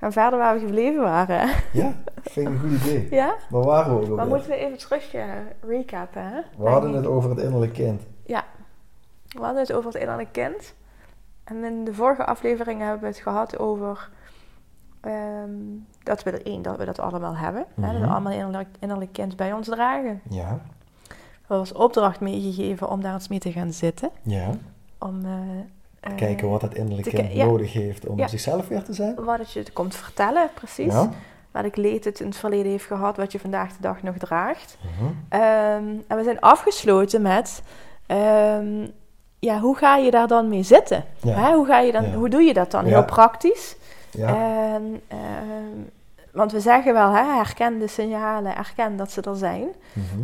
Gaan verder waar we gebleven waren. Ja, vind ik een goed idee. Ja? Maar waar we Maar moeten we even terug recappen, hè? We hadden het over het innerlijk kind. Ja. We hadden het over het innerlijk kind. En in de vorige aflevering hebben we het gehad over... ehm, dat we er één, dat we dat allemaal hebben. hè? Dat we Mhm. allemaal innerlijk, innerlijk kind bij ons dragen. Ja, Er was opdracht meegegeven om daar eens mee te gaan zitten. ja. Om eh, eh, Kijken wat het innerlijk te kind ki- ja. nodig heeft om Ja. zichzelf weer te zijn. Wat het je komt vertellen, precies. Ja. Wat ik leed het in het verleden heeft gehad, wat je vandaag de dag nog draagt. Mhm. Ehm, en we zijn afgesloten met... ehm, ja, hoe ga je daar dan mee zitten? Hè, hoe, ga je dan, hoe doe je dat dan? Heel praktisch. Ja. En, ehm, want we zeggen wel, hè, herken de signalen, herken dat ze er zijn. Mhm.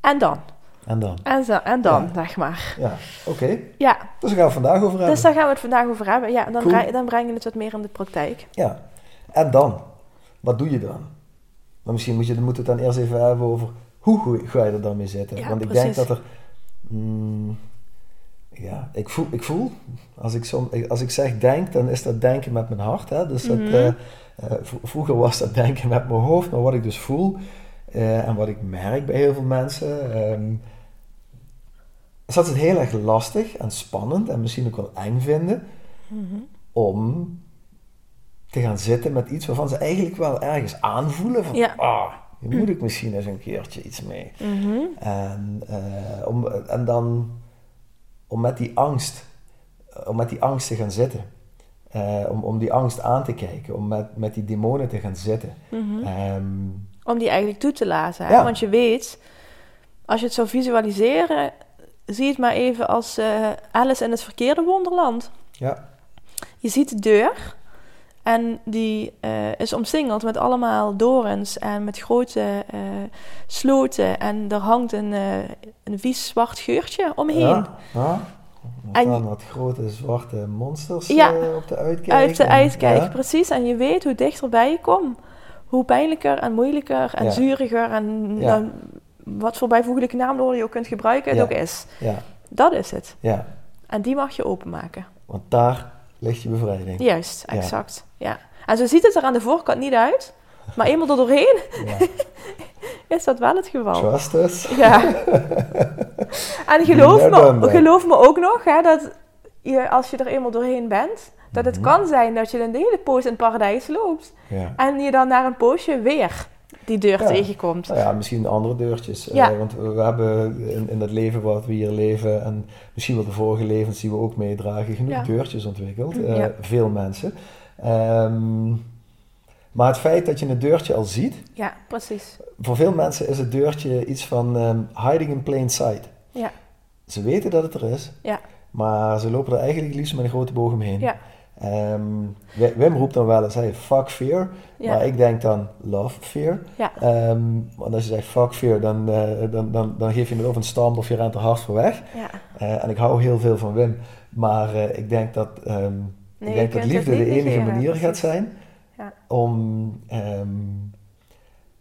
En dan? En dan? En, zo, en dan, Ja. zeg maar. Ja, oké. Ja, Dus daar gaan we het vandaag over hebben. dus daar gaan we het vandaag over hebben. Ja, dan, Cool. breng- dan brengen we het wat meer in de praktijk. Ja. En dan? Wat doe je dan? Maar misschien moet je, we het dan eerst even hebben over hoe ga je er dan mee zitten. Ja, Want ik precies. denk dat er... mm, ja, ik voel, ik voel als, ik som, als ik zeg denk, dan is dat denken met mijn hart. Hè? Dus dat, Mhm. eh, eh, vroeger was dat denken met mijn hoofd, maar wat ik dus voel eh, en wat ik merk bij heel veel mensen, ehm, ze het heel erg lastig en spannend en misschien ook wel eng vinden Mhm. om te gaan zitten met iets waarvan ze eigenlijk wel ergens aanvoelen van, Ja. ah, hier moet ik misschien eens een keertje iets mee. Mhm. En, eh, om, en dan om met die angst, om met die angst te gaan zitten. Eh, om, om die angst aan te kijken, om met, met die demonen te gaan zitten. Mhm. Ehm, Om die eigenlijk toe te laten. Ja. Want je weet, als je het zou visualiseren, zie het maar even als eh, Alice in het verkeerde wonderland. ja, Je ziet de deur en die eh, is omsingeld met allemaal dorens en met grote eh, sloten. En er hangt een, een vies zwart geurtje omheen. ja, ja. En- staan wat grote zwarte monsters Ja. op de uitkijk. Uit de uitkijk, ja. precies. En je weet hoe dichterbij je komt, hoe pijnlijker en moeilijker en Ja. zuriger en Ja. Wat voor bijvoeglijke naamwoorden je ook kunt gebruiken, het Ja. ook is. Ja, Dat is het. ja, En die mag je openmaken. want daar ligt je bevrijding. Juist, exact. Ja. En zo ziet het er aan de voorkant niet uit. Maar eenmaal er doorheen Ja. is dat wel het geval. Trust us. Ja. En geloof me, geloof me ook nog, hè, dat je, als je er eenmaal doorheen bent, dat het Mhm. kan zijn dat je een hele poos in het paradijs loopt. Ja. En je dan na een poosje weer die deur Ja. tegenkomt. Nou ja, misschien andere deurtjes. eh, want we hebben in, in het leven wat we hier leven, en misschien wel de vorige levens die we ook meedragen, genoeg Ja. deurtjes ontwikkeld. Eh. Veel mensen. Ehm, maar het feit dat je een deurtje al ziet, Ja, precies. voor veel mensen is het deurtje iets van ehm, hiding in plain sight. Ja. Ze weten dat het er is, Ja. maar ze lopen er eigenlijk liefst met een grote boog omheen. Ja. Ehm, Wi- Wim roept dan wel eens, hey, fuck fear. Ja. Maar ik denk dan love fear. Ja. Ehm, want als je zegt fuck fear, dan, eh, dan, dan, dan geef je het of een stamp of je rent er hard voor weg. ja. Eh, en ik hou heel veel van Wim. Maar eh, ik denk dat, ehm, Nee, ik denk dat liefde de enige negeren, manier gaat zijn Ja. om,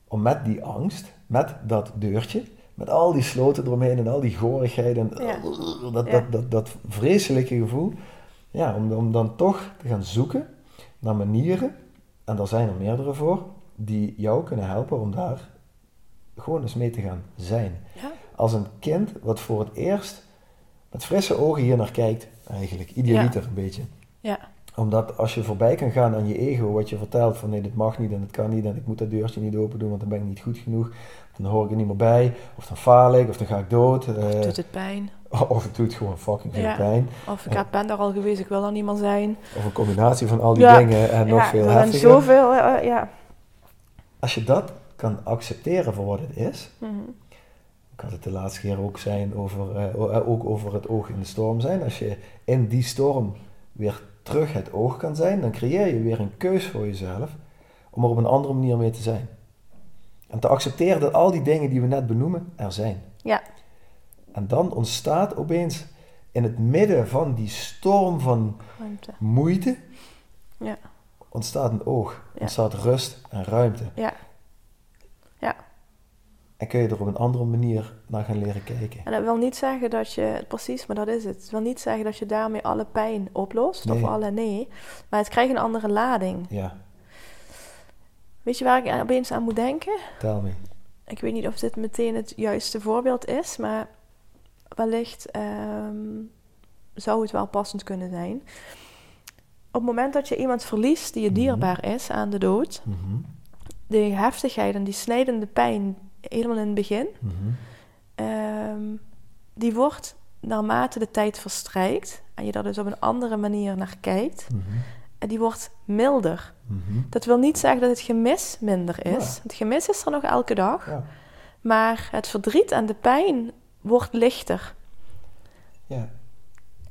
om met die angst, met dat deurtje, met al die sloten eromheen en al die gorigheid en dat, dat, dat vreselijke gevoel, ja, om, om dan toch te gaan zoeken naar manieren, en daar zijn er meerdere voor, die jou kunnen helpen om daar gewoon eens mee te gaan zijn. Ja. Als een kind wat voor het eerst met frisse ogen hier naar kijkt, eigenlijk, idealiter een beetje Ja. omdat als je voorbij kan gaan aan je ego, wat je vertelt van nee, dit mag niet en het kan niet en ik moet dat deurtje niet open doen, want dan ben ik niet goed genoeg. Dan hoor ik er niet meer bij, of dan faal ik, of dan ga ik dood. eh, Doet het pijn? of het doet gewoon fucking veel Ja. pijn. Of ik Ja. heb- ben daar al geweest, ik wil daar niet meer zijn. Of een combinatie van al die Ja. dingen en nog ja, veel er heftiger. zoveel, eh, ja. Als je dat kan accepteren voor wat het is. Mhm. Ik had het de laatste keer ook, zijn over, eh, eh, ook over het oog in de storm zijn. Als je in die storm weer terug het oog kan zijn, dan creëer je weer een keus voor jezelf om er op een andere manier mee te zijn. En te accepteren dat al die dingen die we net benoemen er zijn. Ja. En dan ontstaat opeens in het midden van die storm van Ruimte. moeite, Ja. ontstaat een oog, Ja. ontstaat rust en ruimte. Ja. Ja. En kun je er op een andere manier naar gaan leren kijken. En dat wil niet zeggen dat je, precies, maar dat is het. Het wil niet zeggen dat je daarmee alle pijn oplost. Nee. Of alle nee. Maar het krijgt een andere lading. Ja, Weet je waar ik opeens aan moet denken? tel me. Ik weet niet of dit meteen het juiste voorbeeld is, maar wellicht ehm, zou het wel passend kunnen zijn. Op het moment dat je iemand verliest die je Mhm. dierbaar is aan de dood, Mhm, de heftigheid en die snijdende pijn helemaal in het begin, mhm. ehm, die wordt naarmate de tijd verstrijkt en je daar dus op een andere manier naar kijkt, en die wordt milder. Dat wil niet zeggen dat het gemis minder is. Ja. Het gemis is er nog elke dag. Ja, Maar het verdriet en de pijn wordt lichter. ja,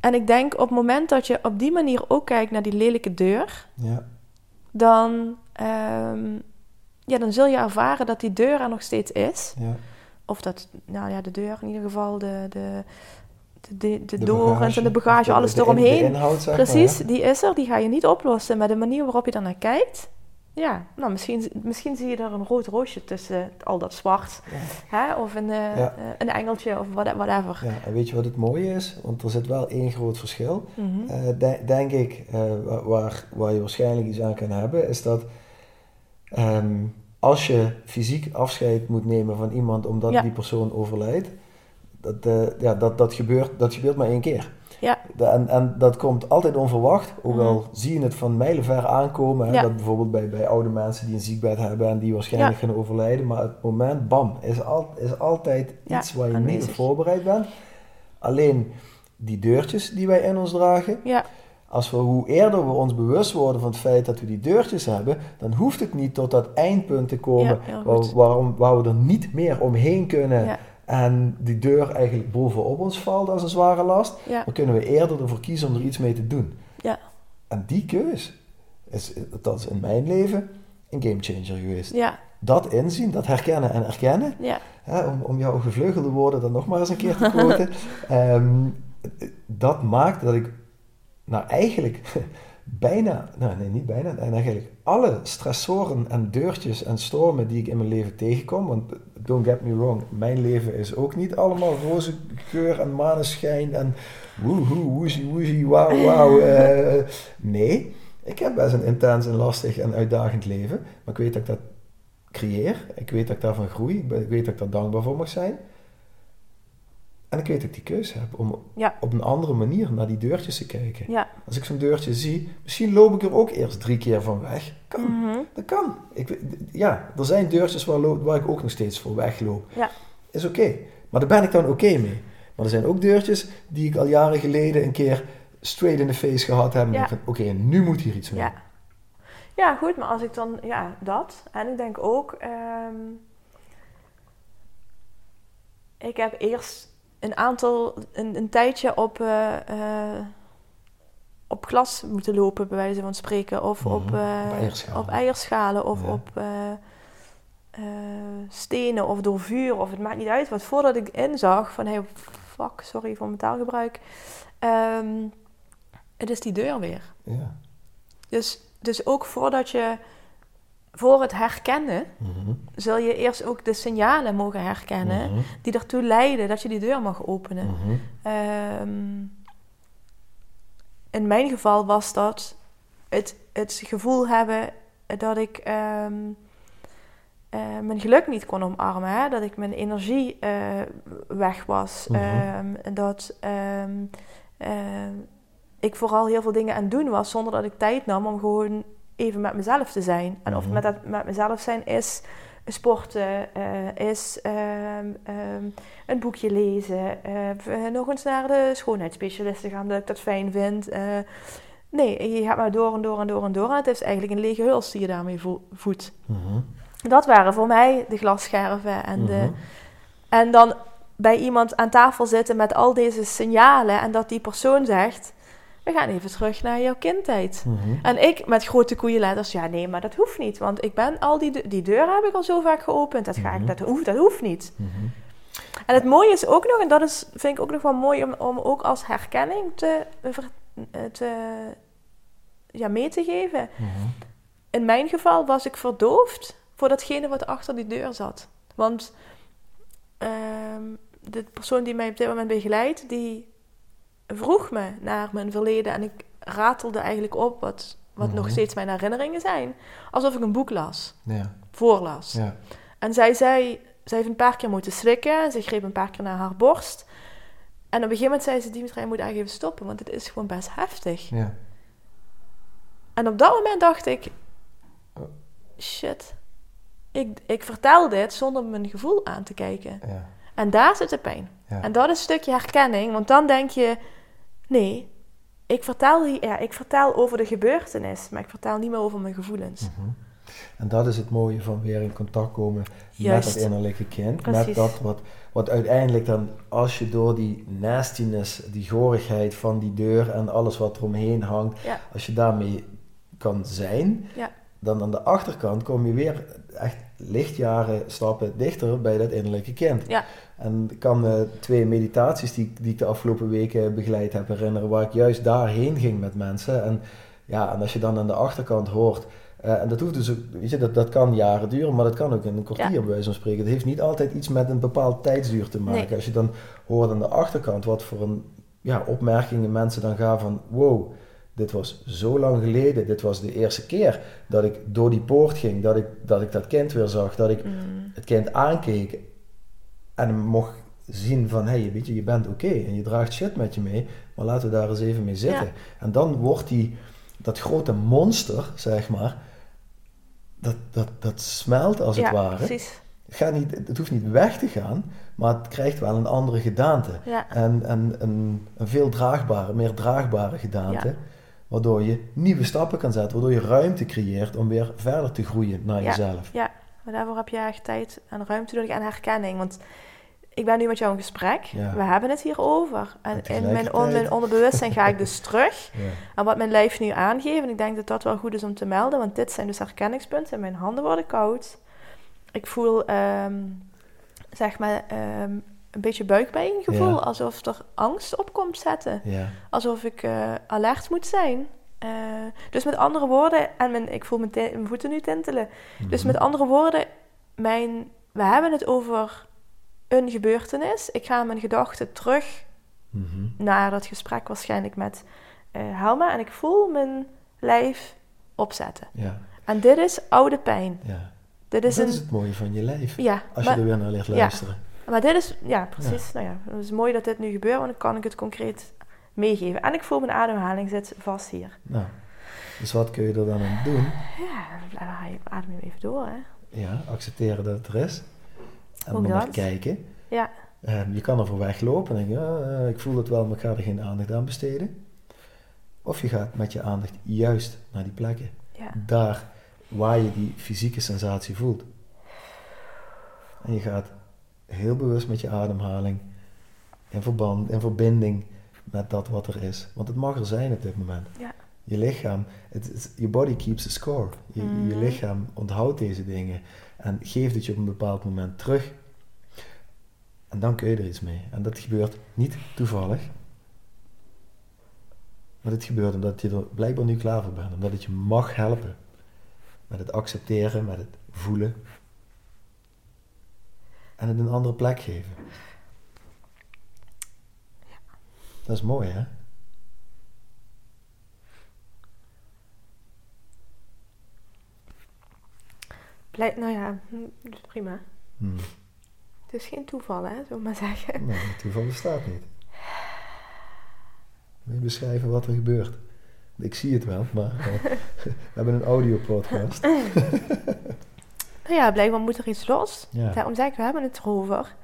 En ik denk op het moment dat je op die manier ook kijkt naar die lelijke deur, ja, dan, ehm, ja, dan zul je ervaren dat die deur er nog steeds is. ja. Of dat, nou ja, de deur in ieder geval, de, de, de, de, de De dorens bagage, en de bagage, alles in- eromheen. Inhoud, maar, Precies, die is er, die ga je niet oplossen. Maar de manier waarop je daarnaar kijkt, ja, nou, misschien, misschien zie je er een rood roosje tussen al dat zwart. Ja. Hè? Of een, eh, Ja. eh, een engeltje of what- whatever. Ja, en weet je wat het mooie is? Want er zit wel één groot verschil. Mhm. Eh, de- denk ik, wa- waar, waar je waarschijnlijk iets aan kan hebben, is dat ehm, als je fysiek afscheid moet nemen van iemand omdat Ja. die persoon overlijdt, dat, ja, dat, dat, gebeurt, dat gebeurt maar één keer. Ja. En, en dat komt altijd onverwacht, ook al Mhm. zie je het van mijlenver aankomen. Hè, Ja. Dat bijvoorbeeld bij, bij oude mensen die een ziekbed hebben en die waarschijnlijk gaan overlijden. Maar het moment, bam, is, al, is altijd Ja, iets waar je niet op voorbereid bent. Alleen die deurtjes die wij in ons dragen, Ja, als we, hoe eerder we ons bewust worden van het feit dat we die deurtjes hebben, dan hoeft het niet tot dat eindpunt te komen waar, waarom, waar we er niet meer omheen kunnen ja, en die deur eigenlijk bovenop ons valt als een zware last. ja, Dan kunnen we eerder ervoor kiezen om er iets mee te doen. ja, En die keus is, dat is in mijn leven een gamechanger geweest. ja, Dat inzien, dat herkennen en erkennen, ja, hè, om, om jouw gevleugelde woorden dan nog maar eens een keer te quoten, ehm, dat maakt dat ik nou eigenlijk bijna, nou nee niet bijna, en eigenlijk alle stressoren en deurtjes en stormen die ik in mijn leven tegenkom, want don't get me wrong, mijn leven is ook niet allemaal roze geur en maneschijn en woehoe, woezie, woezie, wauw, wauw. eh, nee, ik heb best een intens en lastig en uitdagend leven, maar ik weet dat ik dat creëer, ik weet dat ik daarvan groei, ik weet dat ik daar dankbaar voor mag zijn. En ik weet dat ik die keuze heb om Ja. op een andere manier naar die deurtjes te kijken. ja. Als ik zo'n deurtje zie, misschien loop ik er ook eerst drie keer van weg. Kan, Mhm. dat kan. Ik, ja, er zijn deurtjes waar, waar ik ook nog steeds voor wegloop. Ja. Is oké. Maar daar ben ik dan oké mee. Maar er zijn ook deurtjes die ik al jaren geleden een keer straight in the face gehad heb. En Ja. ik van, oké, nu moet hier iets mee. Ja. Ja, goed, maar als ik dan, ja, dat. En ik denk ook, ehm, ik heb eerst een aantal, een, een tijdje op, eh, eh, op glas moeten lopen, bij wijze van spreken. Of Mhm. op, eh, Op eierschalen. op eierschalen of Ja. op eh, eh, stenen of door vuur. Of het maakt niet uit. Want voordat ik inzag van, hey, fuck, sorry voor mijn taalgebruik. Ehm, het is die deur weer. Ja. Dus, dus ook voordat je, voor het herkennen, Mhm. zul je eerst ook de signalen mogen herkennen Mhm. die ertoe leiden dat je die deur mag openen. Mhm. Ehm, in mijn geval was dat het, het gevoel hebben dat ik ehm, eh, mijn geluk niet kon omarmen. Hè? Dat ik mijn energie eh, weg was. Ehm, dat ehm, ik vooral heel veel dingen aan het doen was zonder dat ik tijd nam om gewoon even met mezelf te zijn. En of Mhm. met, dat, met mezelf zijn is sporten, eh, is ehm, ehm, een boekje lezen, eh, nog eens naar de schoonheidsspecialisten gaan, dat ik dat fijn vind. Eh, nee, je gaat maar door en door en door en door. En het is eigenlijk een lege huls die je daarmee vo- voedt. Mhm. Dat waren voor mij de glasscherven. En, de, Mhm. en dan bij iemand aan tafel zitten met al deze signalen en dat die persoon zegt: We gaan even terug naar jouw kindtijd. Mhm. En ik met grote koeienletters, ja nee, maar dat hoeft niet. Want ik ben al die, de- die deur heb ik al zo vaak geopend. Dat, ga ik, Mhm. dat, hoeft, dat hoeft niet. Mhm. En het mooie is ook nog, en dat is, vind ik ook nog wel mooi om, om ook als herkenning te, ver- te, ja, mee te geven. In mijn geval was ik verdoofd voor datgene wat achter die deur zat. Want ehm, de persoon die mij op dit moment begeleidt, die vroeg me naar mijn verleden. En ik ratelde eigenlijk op wat, wat nog Mhm. steeds mijn herinneringen zijn. Alsof ik een boek las, Ja. voorlas. Ja. En zij zei, zij heeft een paar keer moeten schrikken. Ze greep een paar keer naar haar borst. En op een gegeven moment zei ze, Dimitri, je moet eigenlijk even stoppen, want het is gewoon best heftig. Ja. En op dat moment dacht ik, shit, ik, ik vertel dit zonder mijn gevoel aan te kijken. Ja. En daar zit de pijn. Ja. En dat is een stukje herkenning, want dan denk je, nee, ik vertel, ja, ik vertel over de gebeurtenis, maar ik vertel niet meer over mijn gevoelens. Mhm. En dat is het mooie van weer in contact komen Juist. met dat innerlijke kind. Precies. Met dat wat, wat uiteindelijk dan, als je door die nastiness, die gorigheid van die deur en alles wat eromheen hangt, Ja. als je daarmee kan zijn, Ja. dan aan de achterkant kom je weer echt lichtjaren stappen dichter bij dat innerlijke kind. Ja. En ik kan me twee meditaties die, die ik de afgelopen weken begeleid heb herinneren, waar ik juist daarheen ging met mensen. En ja, en als je dan aan de achterkant hoort, eh, en dat hoeft dus ook, weet je, dat, dat kan jaren duren, maar dat kan ook in een kwartier Ja. bij wijze van spreken. Het heeft niet altijd iets met een bepaald tijdsduur te maken. Nee. Als je dan hoort aan de achterkant wat voor een ja, opmerkingen mensen dan gaan van, wow, dit was zo lang geleden, dit was de eerste keer dat ik door die poort ging, dat ik dat, ik dat kind weer zag, dat ik Mm. het kind aankeek en mocht zien van, hé, hey, weet je, je bent oké en je draagt shit met je mee, maar laten we daar eens even mee zitten. Ja. En dan wordt die, dat grote monster, zeg maar, dat, dat, dat smelt als ja, het ware. precies. Het, gaat niet, het hoeft niet weg te gaan, maar het krijgt wel een andere gedaante. Ja. En, en een, een veel draagbare, meer draagbare gedaante. Waardoor je nieuwe stappen kan zetten, waardoor je ruimte creëert om weer verder te groeien naar Ja. jezelf. Ja, maar daarvoor heb je echt tijd en ruimte nodig en herkenning. Want ik ben nu met jou in gesprek. Ja. We hebben het hierover. En En in mijn, on- mijn onderbewustzijn ga ik dus terug. Ja. En wat mijn lijf nu aangeeft, en ik denk dat dat wel goed is om te melden, want dit zijn dus herkenningspunten. Mijn handen worden koud. Ik voel, ehm, zeg maar, ehm, een beetje buikpijngevoel. Ja. Alsof er angst op komt zetten. Ja. Alsof ik eh, alert moet zijn. Eh, dus met andere woorden, en mijn, ik voel mijn, mijn voeten nu tintelen. Dus Mhm. met andere woorden, mijn, we hebben het over een gebeurtenis. Ik ga mijn gedachten terug Mhm. naar dat gesprek waarschijnlijk met eh Helma. En ik voel mijn lijf opzetten. Ja. En dit is oude pijn. ja. Dit is dat een... is het mooie van je lijf. Ja, Als maar, je er weer naar ligt ja. luisteren. Maar dit is... Ja, precies. Nou ja, het is mooi dat dit nu gebeurt, want dan kan ik het concreet meegeven. En ik voel mijn ademhaling zit vast hier. Nou, dus wat kun je er dan aan doen? Ja, je- adem even door, hè. Ja, accepteren dat het er is. En Ook dat. kijken. Ja, Ehm, je kan ervoor weglopen en denken, ja, eh, ik voel het wel, maar ik ga er geen aandacht aan besteden. Of je gaat met je aandacht juist naar die plekken. ja. Daar waar je die fysieke sensatie voelt. En je gaat heel bewust met je ademhaling in verband, in verbinding met dat wat er is. Want het mag er zijn op dit moment. Ja. Je lichaam, je body keeps a score. Je, je Mhm. lichaam onthoudt deze dingen en geeft het je op een bepaald moment terug. En dan kun je er iets mee. En dat gebeurt niet toevallig. Maar het gebeurt omdat je er blijkbaar nu klaar voor bent. Omdat het je mag helpen. Met het accepteren, met het voelen. En het een andere plek geven. Dat is mooi, hè? Blij- nou ja, hm, dat is prima. Hmm. Het is geen toeval, hè, zullen maar zeggen. Nee, toeval bestaat niet. Wil je beschrijven wat er gebeurt? Ik zie het wel, maar eh, we hebben een audiopodcast. Nou ja, blijkbaar moet er iets los. Ja. Daarom zeg ik, we hebben het erover.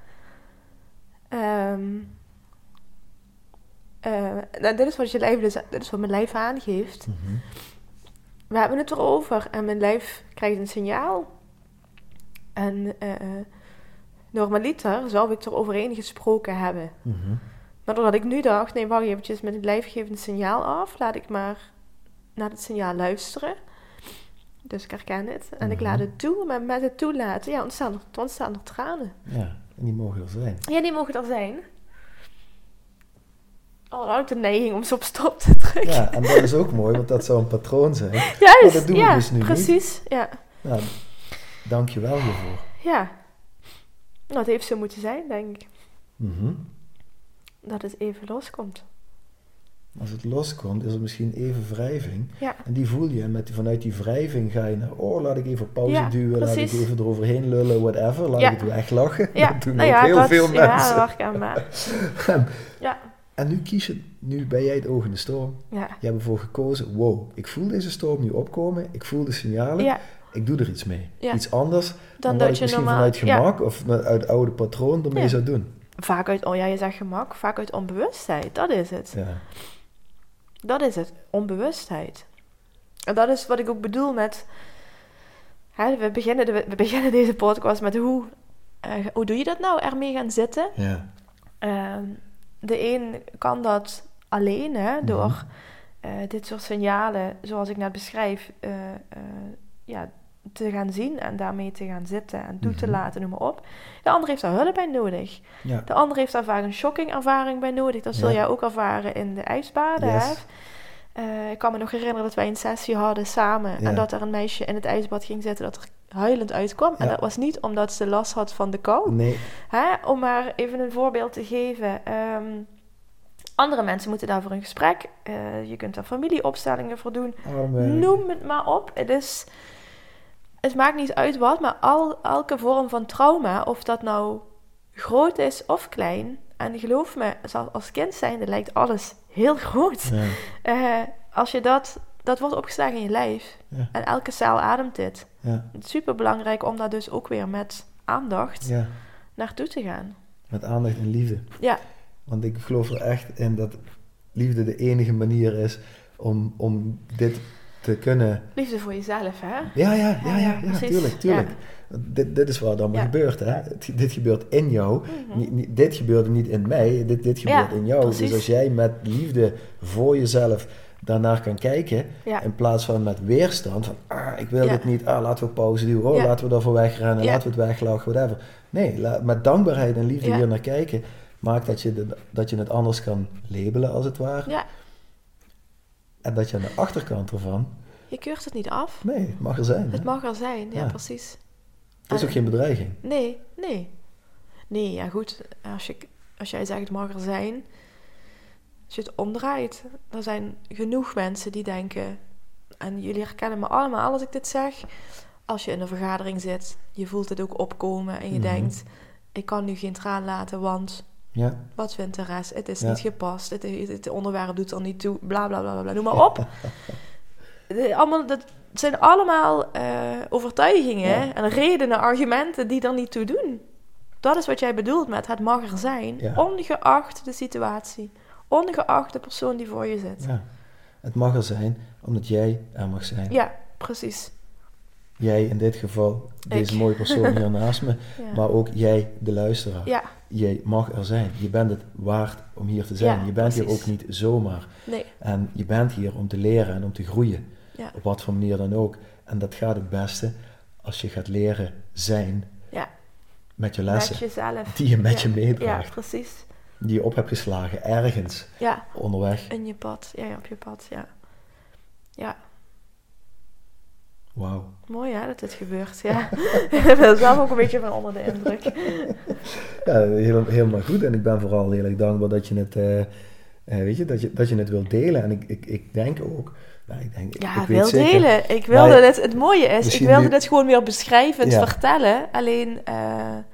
Nou, dit is wat je lijf, dus, dit is wat mijn lijf aangeeft. Mhm. We hebben het erover en mijn lijf krijgt een signaal. En eh, normaliter zou ik er overheen gesproken hebben. Mhm. Maar doordat ik nu dacht, nee, wacht eventjes, met het geeft een signaal af. Laat ik maar naar het signaal luisteren. Dus ik herken het. En ik Mhm. laat het toe, maar met het toelaten, ja, ontstaan er, ontstaan er tranen. Ja, en die mogen er zijn. Ja, die mogen er zijn. Dan had ik de neiging om ze op stop te drukken. Ja, en dat is ook mooi, want dat zou een patroon zijn. Juist, Maar dat doen we ja, dus nu niet. precies. Ja, Nou, dank je wel hiervoor. ja. Nou, het heeft zo moeten zijn, denk ik. Mhm. Dat het even loskomt. Als het loskomt, is er misschien even wrijving. Ja, En die voel je. En met, vanuit die wrijving ga je naar, oh, laat ik even pauze Ja, duwen, laat ik even eroverheen lullen, whatever. Laat Ja. ik het weglachen. ja. Dat doen nou ook ja, heel dat, veel ja, mensen. wacht aan maar. Ja, En nu kies je, nu ben jij het oog in de storm. ja. Je hebt ervoor gekozen, wow, ik voel deze storm nu opkomen. Ik voel de signalen. ja. Ik doe er iets mee. Ja. Iets anders dan, dat je misschien normaal... vanuit ja. gemak of uit oude patroon ermee Ja. zou doen. Vaak uit, oh ja, je zegt gemak, vaak uit onbewustheid. Dat is het. Ja. Dat is het, onbewustheid. En dat is wat ik ook bedoel met... Hè, we, beginnen de- we beginnen deze podcast met hoe, eh, hoe doe je dat nou, ermee gaan zitten. Ja. Ehm, de een kan dat alleen, hè, door Mhm. eh, dit soort signalen, zoals ik net beschrijf, eh, ja, te gaan zien en daarmee te gaan zitten en toe te Mhm. laten, noem maar op. De ander heeft daar hulp bij nodig. Ja. De ander heeft daar vaak een shocking ervaring bij nodig. Dat zul Ja. jij ook ervaren in de ijsbaden. Yes. Hè? Eh, ik kan me nog herinneren dat wij een sessie hadden samen. Ja. En dat er een meisje in het ijsbad ging zitten dat er huilend uitkwam. En dat was niet omdat ze last had van de kou. Nee. Hè? Om maar even een voorbeeld te geven. Ehm, andere mensen moeten daarvoor een gesprek. Eh, je kunt daar familieopstellingen voor doen. Noem het maar op. Het, is, het maakt niet uit wat, maar al, elke vorm van trauma, of dat nou groot is of klein. En geloof me, als kind zijnde lijkt alles heel groot. Ja. Eh, als je dat, dat wordt opgeslagen in je lijf. Ja. En elke cel ademt dit. Ja. Het is super belangrijk om daar dus ook weer met aandacht ja. naartoe te gaan. Met aandacht en liefde. Ja, Want ik geloof er echt in dat liefde de enige manier is om, om dit te kunnen. liefde voor jezelf, hè? Ja, ja, ja, ja, Ja, ja, precies. tuurlijk, tuurlijk. Ja. Dit, dit is wat allemaal Ja. gebeurt, hè? Het- dit gebeurt in jou. Mhm. Niet, niet- dit gebeurde niet in mij, dit, dit gebeurt in jou. precies. Dus als jij met liefde voor jezelf daarnaar kan kijken, Ja. in plaats van met weerstand, van ah, ik wil Ja. dit niet, ah, laten we pauze doen, oh, Ja. laten we daarvoor wegrennen, laten we het weglachen, whatever. Nee, met dankbaarheid en liefde hier naar kijken, maakt dat je, de- dat je het anders kan labelen, als het ware. En dat je aan de achterkant ervan, je keurt het niet af. nee, het mag er zijn. hè? Het mag er zijn, ja, Ja. precies. Het is ook geen bedreiging. Nee, nee. Nee, ja goed. Als, je, als jij zegt het mag er zijn. Als je het omdraait. Er zijn genoeg mensen die denken. En jullie herkennen me allemaal als ik dit zeg. Als je in een vergadering zit. Je voelt het ook opkomen. En je Mhm. denkt. Ik kan nu geen traan laten. Want Ja. wat vindt de rest? Het is Ja. niet gepast. Het, het, het onderwerp doet er niet toe. Bla bla bla bla. Noem maar op. De- allemaal, dat zijn allemaal eh, overtuigingen Ja. en redenen, argumenten die er niet toe doen. Dat is wat jij bedoelt met het mag er zijn, ongeacht de situatie, ongeacht de persoon die voor je zit. Het mag er zijn, omdat jij er mag zijn. Ja, precies. Jij in dit geval, deze Ik. mooie persoon hier naast me, Ja. maar ook jij, de luisteraar. ja, Jij mag er zijn. Je bent het waard om hier te zijn. Ja, je bent hier ook niet zomaar. nee. En je bent hier om te leren en om te groeien. Op wat voor manier dan ook. En dat gaat het beste als je gaat leren zijn Ja. met je lessen. Met jezelf. Die je met je meedraagt. Ja, precies. Die je op hebt geslagen ergens onderweg. in je pad. Ja, ja, op je pad, ja. Ja, Wauw. mooi hè, dat dit gebeurt. Ja. ik ben zelf ook een beetje van onder de indruk. Ja, heel, helemaal goed. En ik ben vooral heel erg dankbaar dat je het, eh, eh, weet je, dat je, dat je het wilt delen. En ik, ik, ik denk ook, nou, ik denk, Ja, ik wil zeker, delen. Ik wilde dit, het mooie is, ik wilde nu- dit gewoon weer beschrijvend Ja. vertellen. Alleen, eh,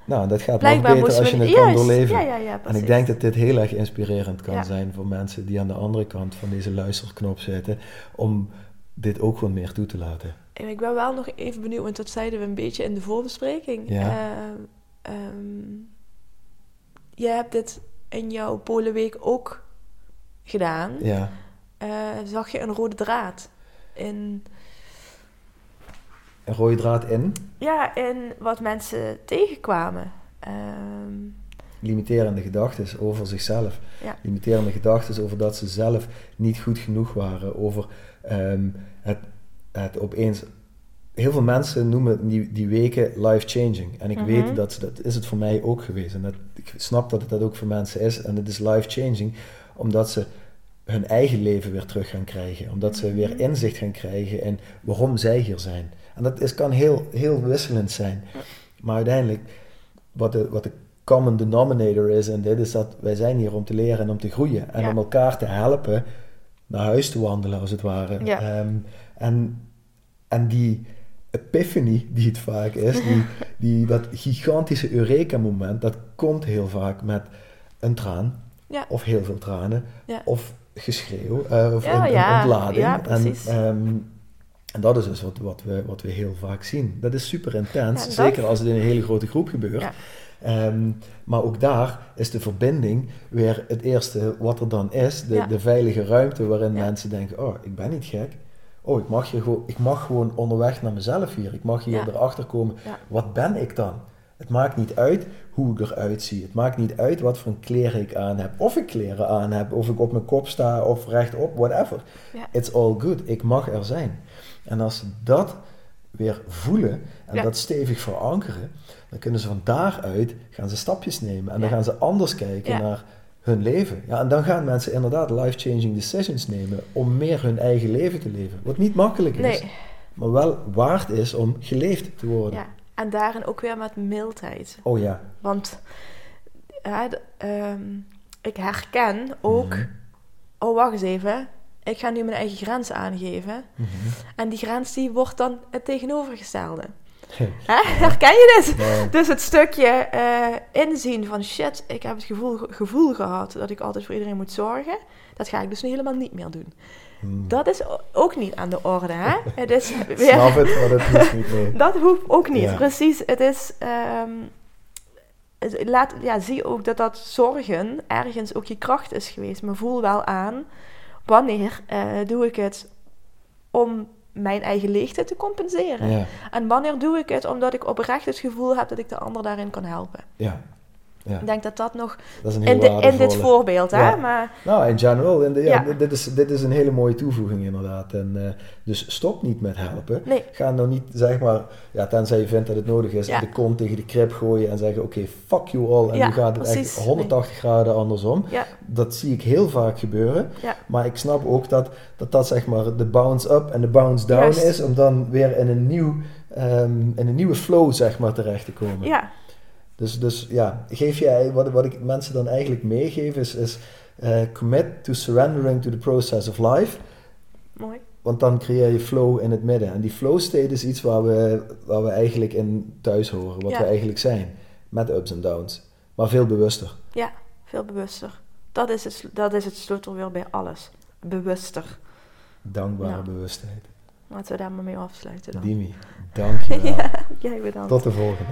Nou, dat gaat blijkbaar beter als je het Juist. kan doorleven. Ja, ja, ja, En ik denk dat dit heel erg inspirerend kan zijn voor mensen die aan de andere kant van deze luisterknop zitten, om dit ook gewoon meer toe te laten. En ik ben wel nog even benieuwd, want dat zeiden we een beetje in de voorbespreking. Ja. Ehm, ehm, je hebt dit in jouw Polenweek ook gedaan. Ja, Eh, zag je een rode draad in, een rode draad in, ja, in wat mensen tegenkwamen? Ehm, limiterende gedachten over zichzelf. Ja. Limiterende gedachten over dat ze zelf niet goed genoeg waren, over ehm, opeens... Heel veel mensen noemen die, die weken life-changing. En ik Mhm. weet dat ze, dat is het voor mij ook geweest. En dat, ik snap dat het dat ook voor mensen is. En het is life-changing omdat ze hun eigen leven weer terug gaan krijgen. Omdat ze weer Mhm. inzicht gaan krijgen in waarom zij hier zijn. En dat is, kan heel, heel wisselend zijn. Maar uiteindelijk, wat de, wat de common denominator is en dit is dat wij zijn hier om te leren en om te groeien. En Ja. om elkaar te helpen naar huis te wandelen, als het ware. Ja. Ehm, en, en die epiphany die het vaak is, die, die, dat gigantische Eureka-moment, dat komt heel vaak met een traan. Ja. Of heel veel tranen. Ja. Of geschreeuw. eh, of Ja, een, ontlading. En, ehm, en dat is dus wat, wat, we, wat we heel vaak zien. Dat is super intens, dat- zeker als het in een hele grote groep gebeurt. Ehm, maar ook daar is de verbinding weer het eerste wat er dan is. De, de veilige ruimte waarin mensen denken, oh, ik ben niet gek. Oh, ik mag, hier gewoon, ik mag gewoon onderweg naar mezelf hier. Ik mag hier erachter komen, wat ben ik dan? Het maakt niet uit hoe ik eruit zie. Het maakt niet uit wat voor een kleren ik aan heb. Of ik kleren aan heb, of ik op mijn kop sta, of rechtop, whatever. Ja. It's all good. Ik mag er zijn. En als ze dat weer voelen en Ja. dat stevig verankeren, dan kunnen ze van daaruit gaan ze stapjes nemen. En dan gaan ze anders kijken naar hun leven. Ja, en dan gaan mensen inderdaad life-changing decisions nemen om meer hun eigen leven te leven. Wat niet makkelijk is, Nee, maar wel waard is om geleefd te worden. ja. En daarin ook weer met mildheid. Oh ja. Want ja, ehm, ik herken ook... Mhm. Oh, wacht eens even. Ik ga nu mijn eigen grens aangeven. Mhm. En die grens die wordt dan het tegenovergestelde. Hè? Herken je dit? Dus het stukje eh, inzien van shit, ik heb het gevoel, gevoel gehad dat ik altijd voor iedereen moet zorgen. Dat ga ik dus nu helemaal niet meer doen. Hmm. Dat is ook niet aan de orde. Hè? Het is Snap het, maar dat hoeft niet mee. dat hoeft ook niet. Ja. Precies. Het is. ehm, laat, ja, zie ook dat dat zorgen ergens ook je kracht is geweest. Maar voel wel aan wanneer eh, doe ik het om mijn eigen leegte te compenseren. Ja, En wanneer doe ik het omdat ik oprecht het gevoel heb dat ik de ander daarin kan helpen. ja, ja. Ik denk dat dat nog Dat in, de, in dit voorbeeld, hè? Ja. Maar Nou, in general, in de, ja, Ja. dit- is, dit is een hele mooie toevoeging inderdaad. En, eh, dus stop niet met helpen. nee, Ga nou niet, zeg maar, ja, tenzij je vindt dat het nodig is, de kont tegen de krip gooien en zeggen, oké, fuck you all. En nu gaat het precies. echt 180 graden andersom. Dat zie ik heel vaak gebeuren. Maar ik snap ook dat dat, dat zeg maar de bounce up en de bounce down Juist. is, om dan weer in een, nieuw, ehm, in een nieuwe flow zeg maar terecht te komen. ja, Dus, dus ja, geef jij, wat, wat ik mensen dan eigenlijk meegeef is, is eh, commit to surrendering to the process of life. mooi. Want dan creëer je flow in het midden. En die flow state is iets waar we, waar we eigenlijk in thuis horen, wat Ja. we eigenlijk zijn. Met ups en downs. Maar veel bewuster. Ja, veel bewuster. Dat is het, dat is het sleutel weer bij alles. Bewuster. Dankbare Ja. bewustheid. Laten we daar maar mee afsluiten dan. Dimi, dank je wel. ja, jij bedankt. Tot de volgende.